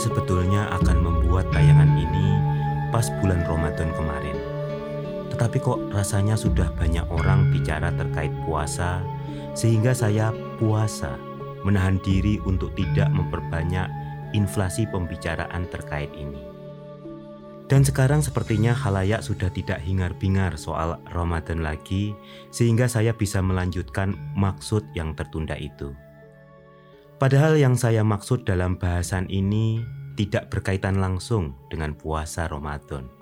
sebetulnya akan membuat tayangan ini pas bulan Ramadan kemarin. Tetapi kok rasanya sudah banyak orang bicara terkait puasa, sehingga saya puasa, menahan diri untuk tidak memperbanyak inflasi pembicaraan terkait ini. Dan sekarang sepertinya halayak sudah tidak hingar-bingar soal Ramadan lagi, sehingga saya bisa melanjutkan maksud yang tertunda itu. Padahal yang saya maksud dalam bahasan ini tidak berkaitan langsung dengan puasa Ramadan.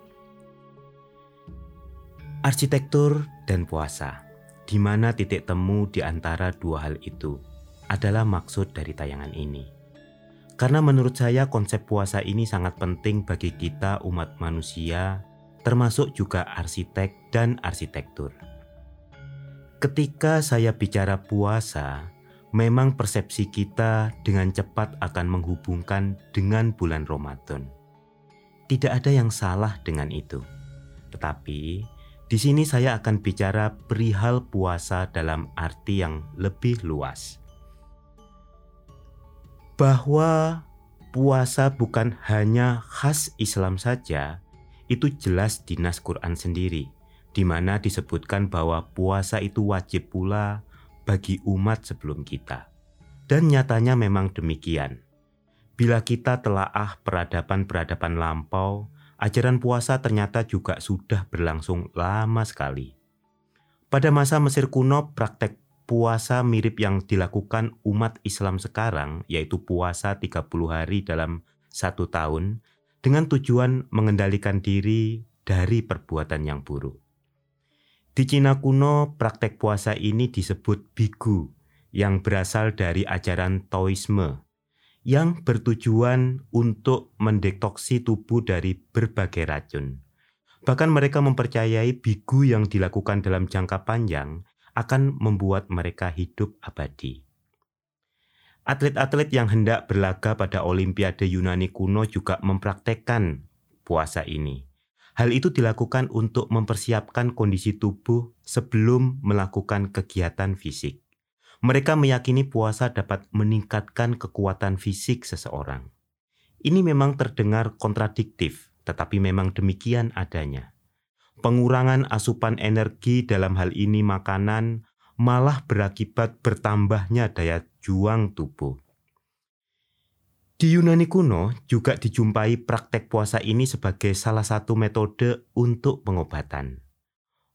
Arsitektur dan puasa, di mana titik temu di antara dua hal itu, adalah maksud dari tayangan ini. Karena menurut saya konsep puasa ini sangat penting bagi kita umat manusia, termasuk juga arsitek dan arsitektur. Ketika saya bicara puasa, memang persepsi kita dengan cepat akan menghubungkan dengan bulan Ramadan. Tidak ada yang salah dengan itu. Tetapi di sini saya akan bicara perihal puasa dalam arti yang lebih luas bahwa puasa bukan hanya khas Islam saja, itu jelas di Nas Quran sendiri, di mana disebutkan bahwa puasa itu wajib pula bagi umat sebelum kita. Dan nyatanya memang demikian. Bila kita telaah peradaban-peradaban lampau, ajaran puasa ternyata juga sudah berlangsung lama sekali. Pada masa Mesir kuno, praktek puasa mirip yang dilakukan umat Islam sekarang, yaitu puasa 30 hari dalam satu tahun, dengan tujuan mengendalikan diri dari perbuatan yang buruk. Di Cina kuno, praktek puasa ini disebut bigu, yang berasal dari ajaran Taoisme, yang bertujuan untuk mendetoksi tubuh dari berbagai racun. Bahkan mereka mempercayai bigu yang dilakukan dalam jangka panjang akan membuat mereka hidup abadi. Atlet-atlet yang hendak berlaga pada Olimpiade Yunani kuno juga mempraktekkan puasa ini. Hal itu dilakukan untuk mempersiapkan kondisi tubuh sebelum melakukan kegiatan fisik. Mereka meyakini puasa dapat meningkatkan kekuatan fisik seseorang. Ini memang terdengar kontradiktif, tetapi memang demikian adanya pengurangan asupan energi dalam hal ini makanan malah berakibat bertambahnya daya juang tubuh. Di Yunani kuno juga dijumpai praktek puasa ini sebagai salah satu metode untuk pengobatan.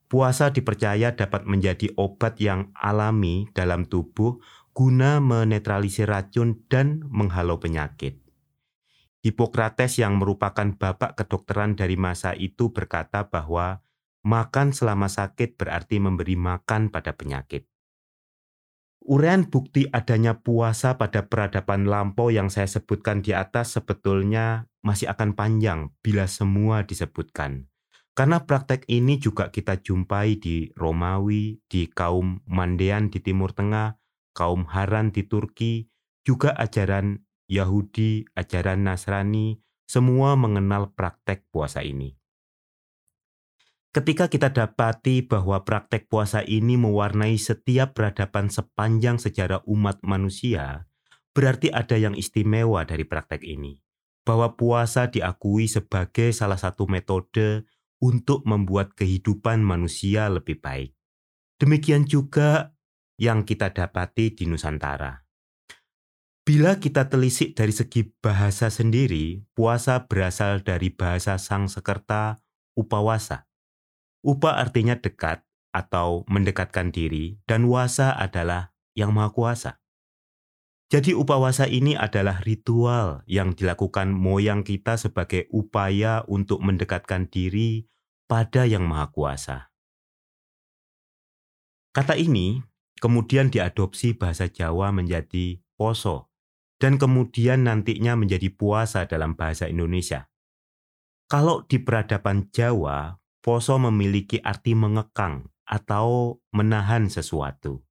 Puasa dipercaya dapat menjadi obat yang alami dalam tubuh guna menetralisir racun dan menghalau penyakit. Hippocrates yang merupakan bapak kedokteran dari masa itu berkata bahwa makan selama sakit berarti memberi makan pada penyakit. Urean bukti adanya puasa pada peradaban lampau yang saya sebutkan di atas sebetulnya masih akan panjang bila semua disebutkan. Karena praktek ini juga kita jumpai di Romawi, di kaum Mandean di Timur Tengah, kaum Haran di Turki, juga ajaran Yahudi, ajaran Nasrani, semua mengenal praktek puasa ini. Ketika kita dapati bahwa praktek puasa ini mewarnai setiap peradaban sepanjang sejarah umat manusia, berarti ada yang istimewa dari praktek ini. Bahwa puasa diakui sebagai salah satu metode untuk membuat kehidupan manusia lebih baik. Demikian juga yang kita dapati di Nusantara. Bila kita telisik dari segi bahasa sendiri, puasa berasal dari bahasa Sang Sekerta upawasa. Upa artinya dekat atau mendekatkan diri, dan wasa adalah yang maha kuasa. Jadi upawasa ini adalah ritual yang dilakukan moyang kita sebagai upaya untuk mendekatkan diri pada yang maha kuasa. Kata ini kemudian diadopsi bahasa Jawa menjadi poso dan kemudian nantinya menjadi puasa dalam bahasa Indonesia. Kalau di peradaban Jawa, poso memiliki arti mengekang atau menahan sesuatu.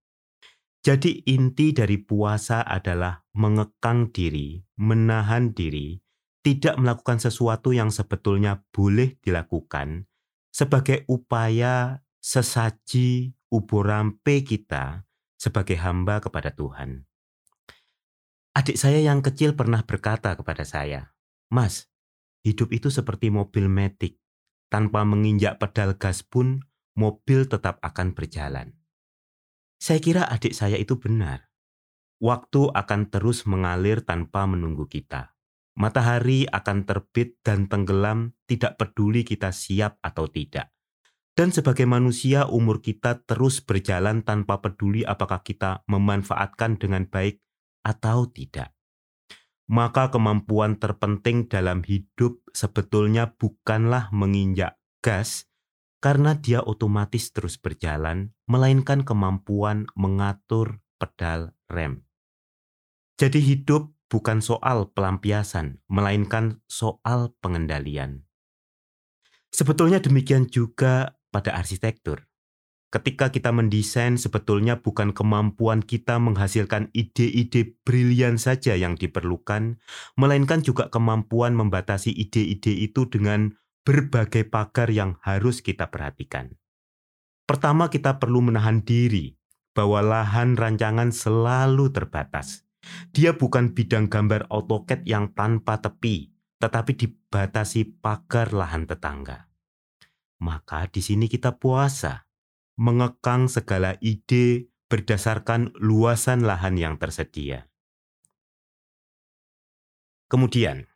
Jadi inti dari puasa adalah mengekang diri, menahan diri, tidak melakukan sesuatu yang sebetulnya boleh dilakukan sebagai upaya sesaji uborampe kita sebagai hamba kepada Tuhan. Adik saya yang kecil pernah berkata kepada saya, Mas, hidup itu seperti mobil metik. Tanpa menginjak pedal gas pun, mobil tetap akan berjalan. Saya kira adik saya itu benar. Waktu akan terus mengalir tanpa menunggu kita. Matahari akan terbit dan tenggelam, tidak peduli kita siap atau tidak. Dan sebagai manusia, umur kita terus berjalan tanpa peduli apakah kita memanfaatkan dengan baik atau tidak. Maka kemampuan terpenting dalam hidup sebetulnya bukanlah menginjak gas, karena dia otomatis terus berjalan, melainkan kemampuan mengatur pedal rem. Jadi hidup bukan soal pelampiasan, melainkan soal pengendalian. Sebetulnya demikian juga pada arsitektur. Ketika kita mendesain, sebetulnya bukan kemampuan kita menghasilkan ide-ide brilian saja yang diperlukan, melainkan juga kemampuan membatasi ide-ide itu dengan berbagai pagar yang harus kita perhatikan. Pertama, kita perlu menahan diri bahwa lahan rancangan selalu terbatas. Dia bukan bidang gambar AutoCAD yang tanpa tepi, tetapi dibatasi pagar lahan tetangga. Maka di sini kita puasa, mengekang segala ide berdasarkan luasan lahan yang tersedia. Kemudian,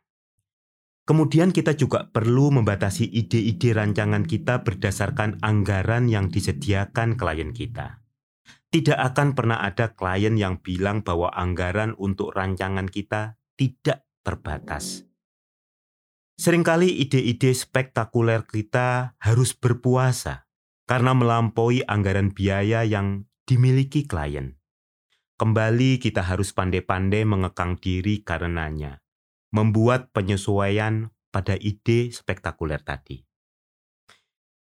Kemudian kita juga perlu membatasi ide-ide rancangan kita berdasarkan anggaran yang disediakan klien kita. Tidak akan pernah ada klien yang bilang bahwa anggaran untuk rancangan kita tidak terbatas. Seringkali ide-ide spektakuler kita harus berpuasa karena melampaui anggaran biaya yang dimiliki klien. Kembali kita harus pandai-pandai mengekang diri karenanya membuat penyesuaian pada ide spektakuler tadi.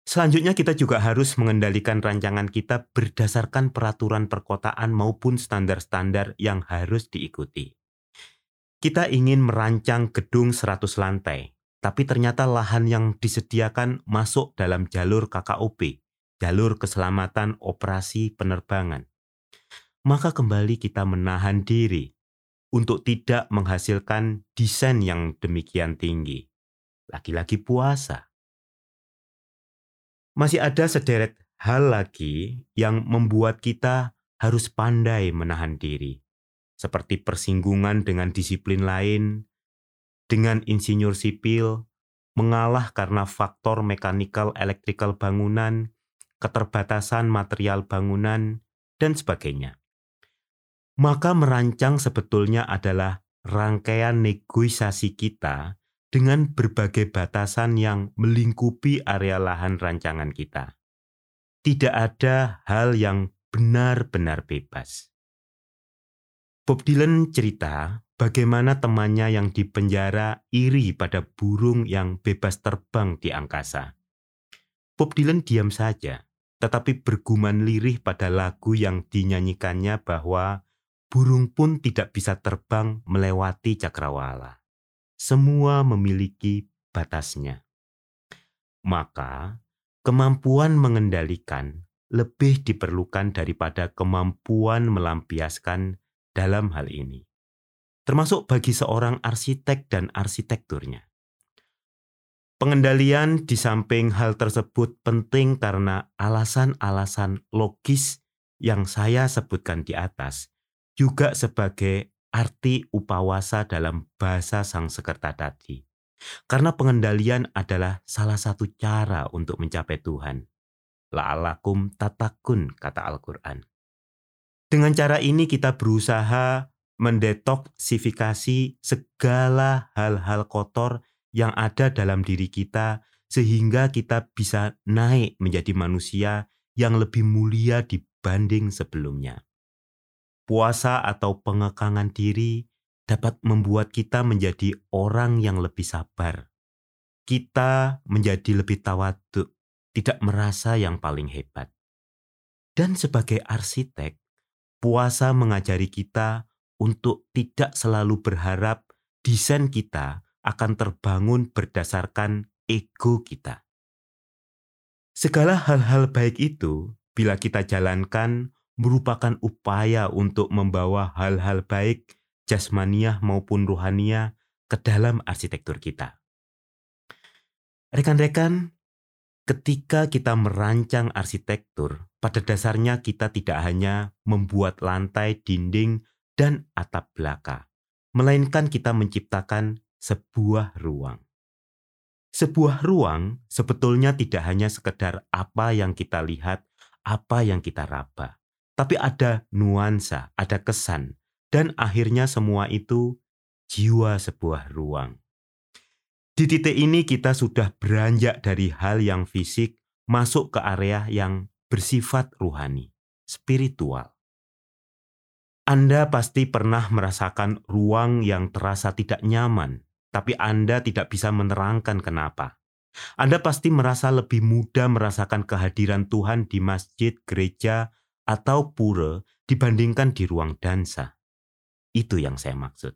Selanjutnya kita juga harus mengendalikan rancangan kita berdasarkan peraturan perkotaan maupun standar-standar yang harus diikuti. Kita ingin merancang gedung 100 lantai, tapi ternyata lahan yang disediakan masuk dalam jalur KKOP, jalur keselamatan operasi penerbangan. Maka kembali kita menahan diri untuk tidak menghasilkan desain yang demikian tinggi. Lagi-lagi puasa. Masih ada sederet hal lagi yang membuat kita harus pandai menahan diri, seperti persinggungan dengan disiplin lain, dengan insinyur sipil, mengalah karena faktor mekanikal elektrikal bangunan, keterbatasan material bangunan, dan sebagainya maka merancang sebetulnya adalah rangkaian negosiasi kita dengan berbagai batasan yang melingkupi area lahan rancangan kita. Tidak ada hal yang benar-benar bebas. Bob Dylan cerita bagaimana temannya yang dipenjara iri pada burung yang bebas terbang di angkasa. Bob Dylan diam saja, tetapi bergumam lirih pada lagu yang dinyanyikannya bahwa burung pun tidak bisa terbang melewati cakrawala. Semua memiliki batasnya. Maka, kemampuan mengendalikan lebih diperlukan daripada kemampuan melampiaskan dalam hal ini. Termasuk bagi seorang arsitek dan arsitekturnya. Pengendalian di samping hal tersebut penting karena alasan-alasan logis yang saya sebutkan di atas juga sebagai arti upawasa dalam bahasa sang sekerta tadi. Karena pengendalian adalah salah satu cara untuk mencapai Tuhan. La'alakum tatakun, kata Al-Quran. Dengan cara ini kita berusaha mendetoksifikasi segala hal-hal kotor yang ada dalam diri kita sehingga kita bisa naik menjadi manusia yang lebih mulia dibanding sebelumnya puasa atau pengekangan diri dapat membuat kita menjadi orang yang lebih sabar. Kita menjadi lebih tawaduk, tidak merasa yang paling hebat. Dan sebagai arsitek, puasa mengajari kita untuk tidak selalu berharap desain kita akan terbangun berdasarkan ego kita. Segala hal-hal baik itu, bila kita jalankan, merupakan upaya untuk membawa hal-hal baik jasmaniah maupun ruhania ke dalam arsitektur kita. Rekan-rekan, ketika kita merancang arsitektur, pada dasarnya kita tidak hanya membuat lantai, dinding, dan atap belaka, melainkan kita menciptakan sebuah ruang. Sebuah ruang sebetulnya tidak hanya sekedar apa yang kita lihat, apa yang kita raba, tapi ada nuansa, ada kesan, dan akhirnya semua itu jiwa sebuah ruang. Di titik ini kita sudah beranjak dari hal yang fisik masuk ke area yang bersifat ruhani, spiritual. Anda pasti pernah merasakan ruang yang terasa tidak nyaman, tapi Anda tidak bisa menerangkan kenapa. Anda pasti merasa lebih mudah merasakan kehadiran Tuhan di masjid, gereja, atau pura dibandingkan di ruang dansa. Itu yang saya maksud.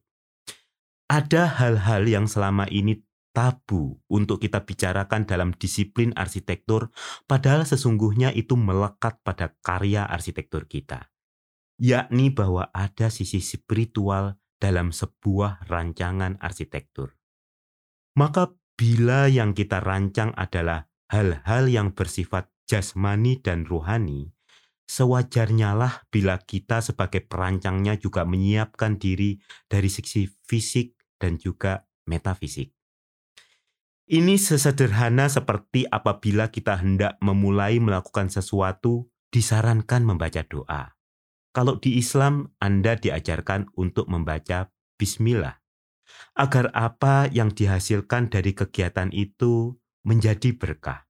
Ada hal-hal yang selama ini tabu untuk kita bicarakan dalam disiplin arsitektur, padahal sesungguhnya itu melekat pada karya arsitektur kita, yakni bahwa ada sisi spiritual dalam sebuah rancangan arsitektur. Maka, bila yang kita rancang adalah hal-hal yang bersifat jasmani dan rohani, sewajarnya lah bila kita sebagai perancangnya juga menyiapkan diri dari sisi fisik dan juga metafisik. Ini sesederhana seperti apabila kita hendak memulai melakukan sesuatu, disarankan membaca doa. Kalau di Islam, Anda diajarkan untuk membaca bismillah. Agar apa yang dihasilkan dari kegiatan itu menjadi berkah,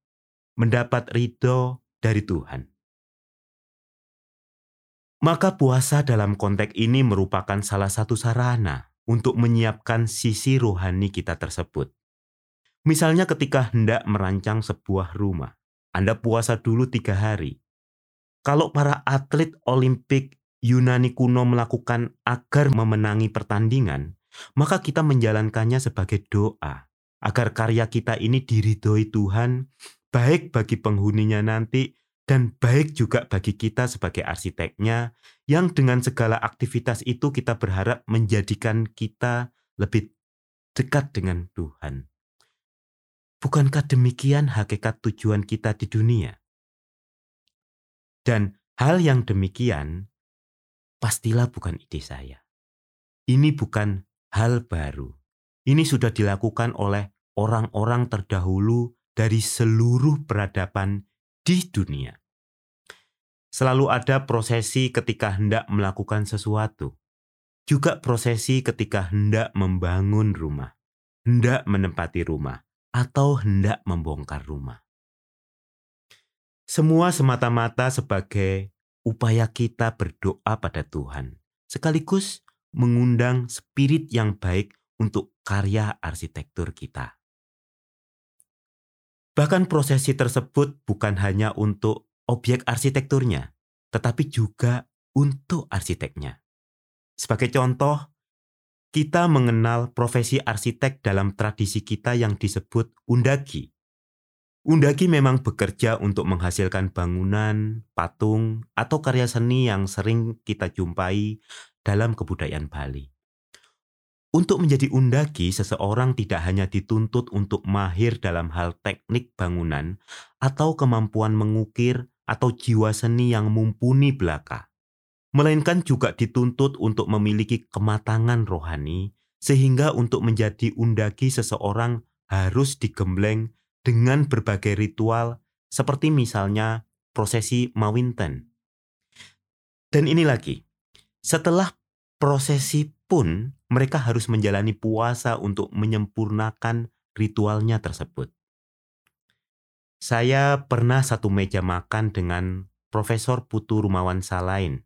mendapat ridho dari Tuhan. Maka puasa dalam konteks ini merupakan salah satu sarana untuk menyiapkan sisi rohani kita tersebut Misalnya ketika hendak merancang sebuah rumah, Anda puasa dulu tiga hari. Kalau para atlet Olimpik Yunani kuno melakukan agar memenangi pertandingan, maka kita menjalankannya sebagai doa agar karya kita ini diridhoi Tuhan, baik bagi penghuninya nanti dan baik juga bagi kita sebagai arsiteknya yang dengan segala aktivitas itu kita berharap menjadikan kita lebih dekat dengan Tuhan. Bukankah demikian hakikat tujuan kita di dunia? Dan hal yang demikian pastilah bukan ide saya. Ini bukan hal baru. Ini sudah dilakukan oleh orang-orang terdahulu dari seluruh peradaban di dunia. Selalu ada prosesi ketika hendak melakukan sesuatu, juga prosesi ketika hendak membangun rumah, hendak menempati rumah, atau hendak membongkar rumah. Semua semata-mata sebagai upaya kita berdoa pada Tuhan, sekaligus mengundang spirit yang baik untuk karya arsitektur kita. Bahkan prosesi tersebut bukan hanya untuk objek arsitekturnya, tetapi juga untuk arsiteknya. Sebagai contoh, kita mengenal profesi arsitek dalam tradisi kita yang disebut undagi. Undagi memang bekerja untuk menghasilkan bangunan, patung, atau karya seni yang sering kita jumpai dalam kebudayaan Bali. Untuk menjadi undagi, seseorang tidak hanya dituntut untuk mahir dalam hal teknik bangunan atau kemampuan mengukir atau jiwa seni yang mumpuni belaka melainkan juga dituntut untuk memiliki kematangan rohani, sehingga untuk menjadi undagi seseorang harus digembleng dengan berbagai ritual, seperti misalnya prosesi Mawinten. Dan ini lagi, setelah prosesi pun mereka harus menjalani puasa untuk menyempurnakan ritualnya tersebut. Saya pernah satu meja makan dengan Profesor Putu Rumawan Salain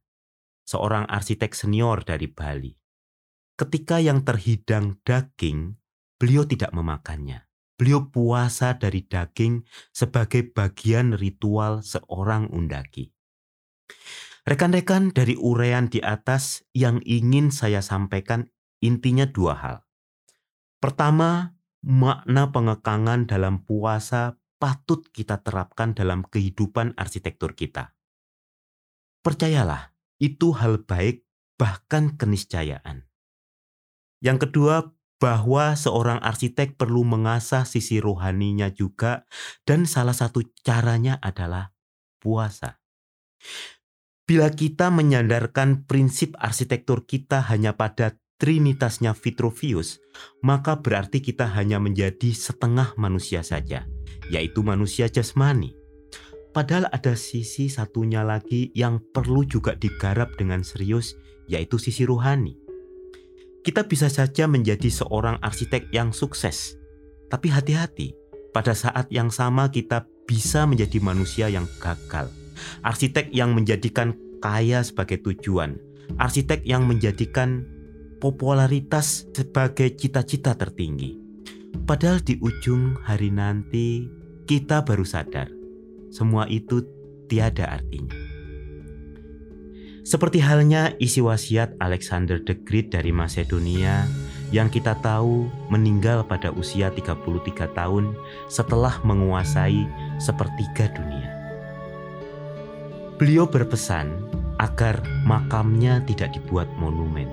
seorang arsitek senior dari Bali. Ketika yang terhidang daging, beliau tidak memakannya. Beliau puasa dari daging sebagai bagian ritual seorang undaki. Rekan-rekan dari urean di atas yang ingin saya sampaikan intinya dua hal. Pertama, makna pengekangan dalam puasa patut kita terapkan dalam kehidupan arsitektur kita. Percayalah, itu hal baik, bahkan keniscayaan. Yang kedua, bahwa seorang arsitek perlu mengasah sisi rohaninya juga, dan salah satu caranya adalah puasa. Bila kita menyandarkan prinsip arsitektur kita hanya pada trinitasnya Vitruvius, maka berarti kita hanya menjadi setengah manusia saja, yaitu manusia jasmani. Padahal ada sisi satunya lagi yang perlu juga digarap dengan serius, yaitu sisi rohani. Kita bisa saja menjadi seorang arsitek yang sukses, tapi hati-hati, pada saat yang sama kita bisa menjadi manusia yang gagal. Arsitek yang menjadikan kaya sebagai tujuan, arsitek yang menjadikan popularitas sebagai cita-cita tertinggi. Padahal di ujung hari nanti kita baru sadar semua itu tiada artinya. Seperti halnya isi wasiat Alexander the Great dari Macedonia yang kita tahu meninggal pada usia 33 tahun setelah menguasai sepertiga dunia. Beliau berpesan agar makamnya tidak dibuat monumen.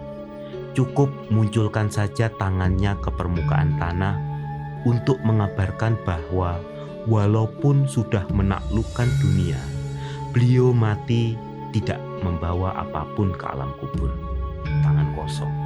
Cukup munculkan saja tangannya ke permukaan tanah untuk mengabarkan bahwa walaupun sudah menaklukkan dunia, beliau mati tidak membawa apa pun ke alam kubur. Tangan kosong.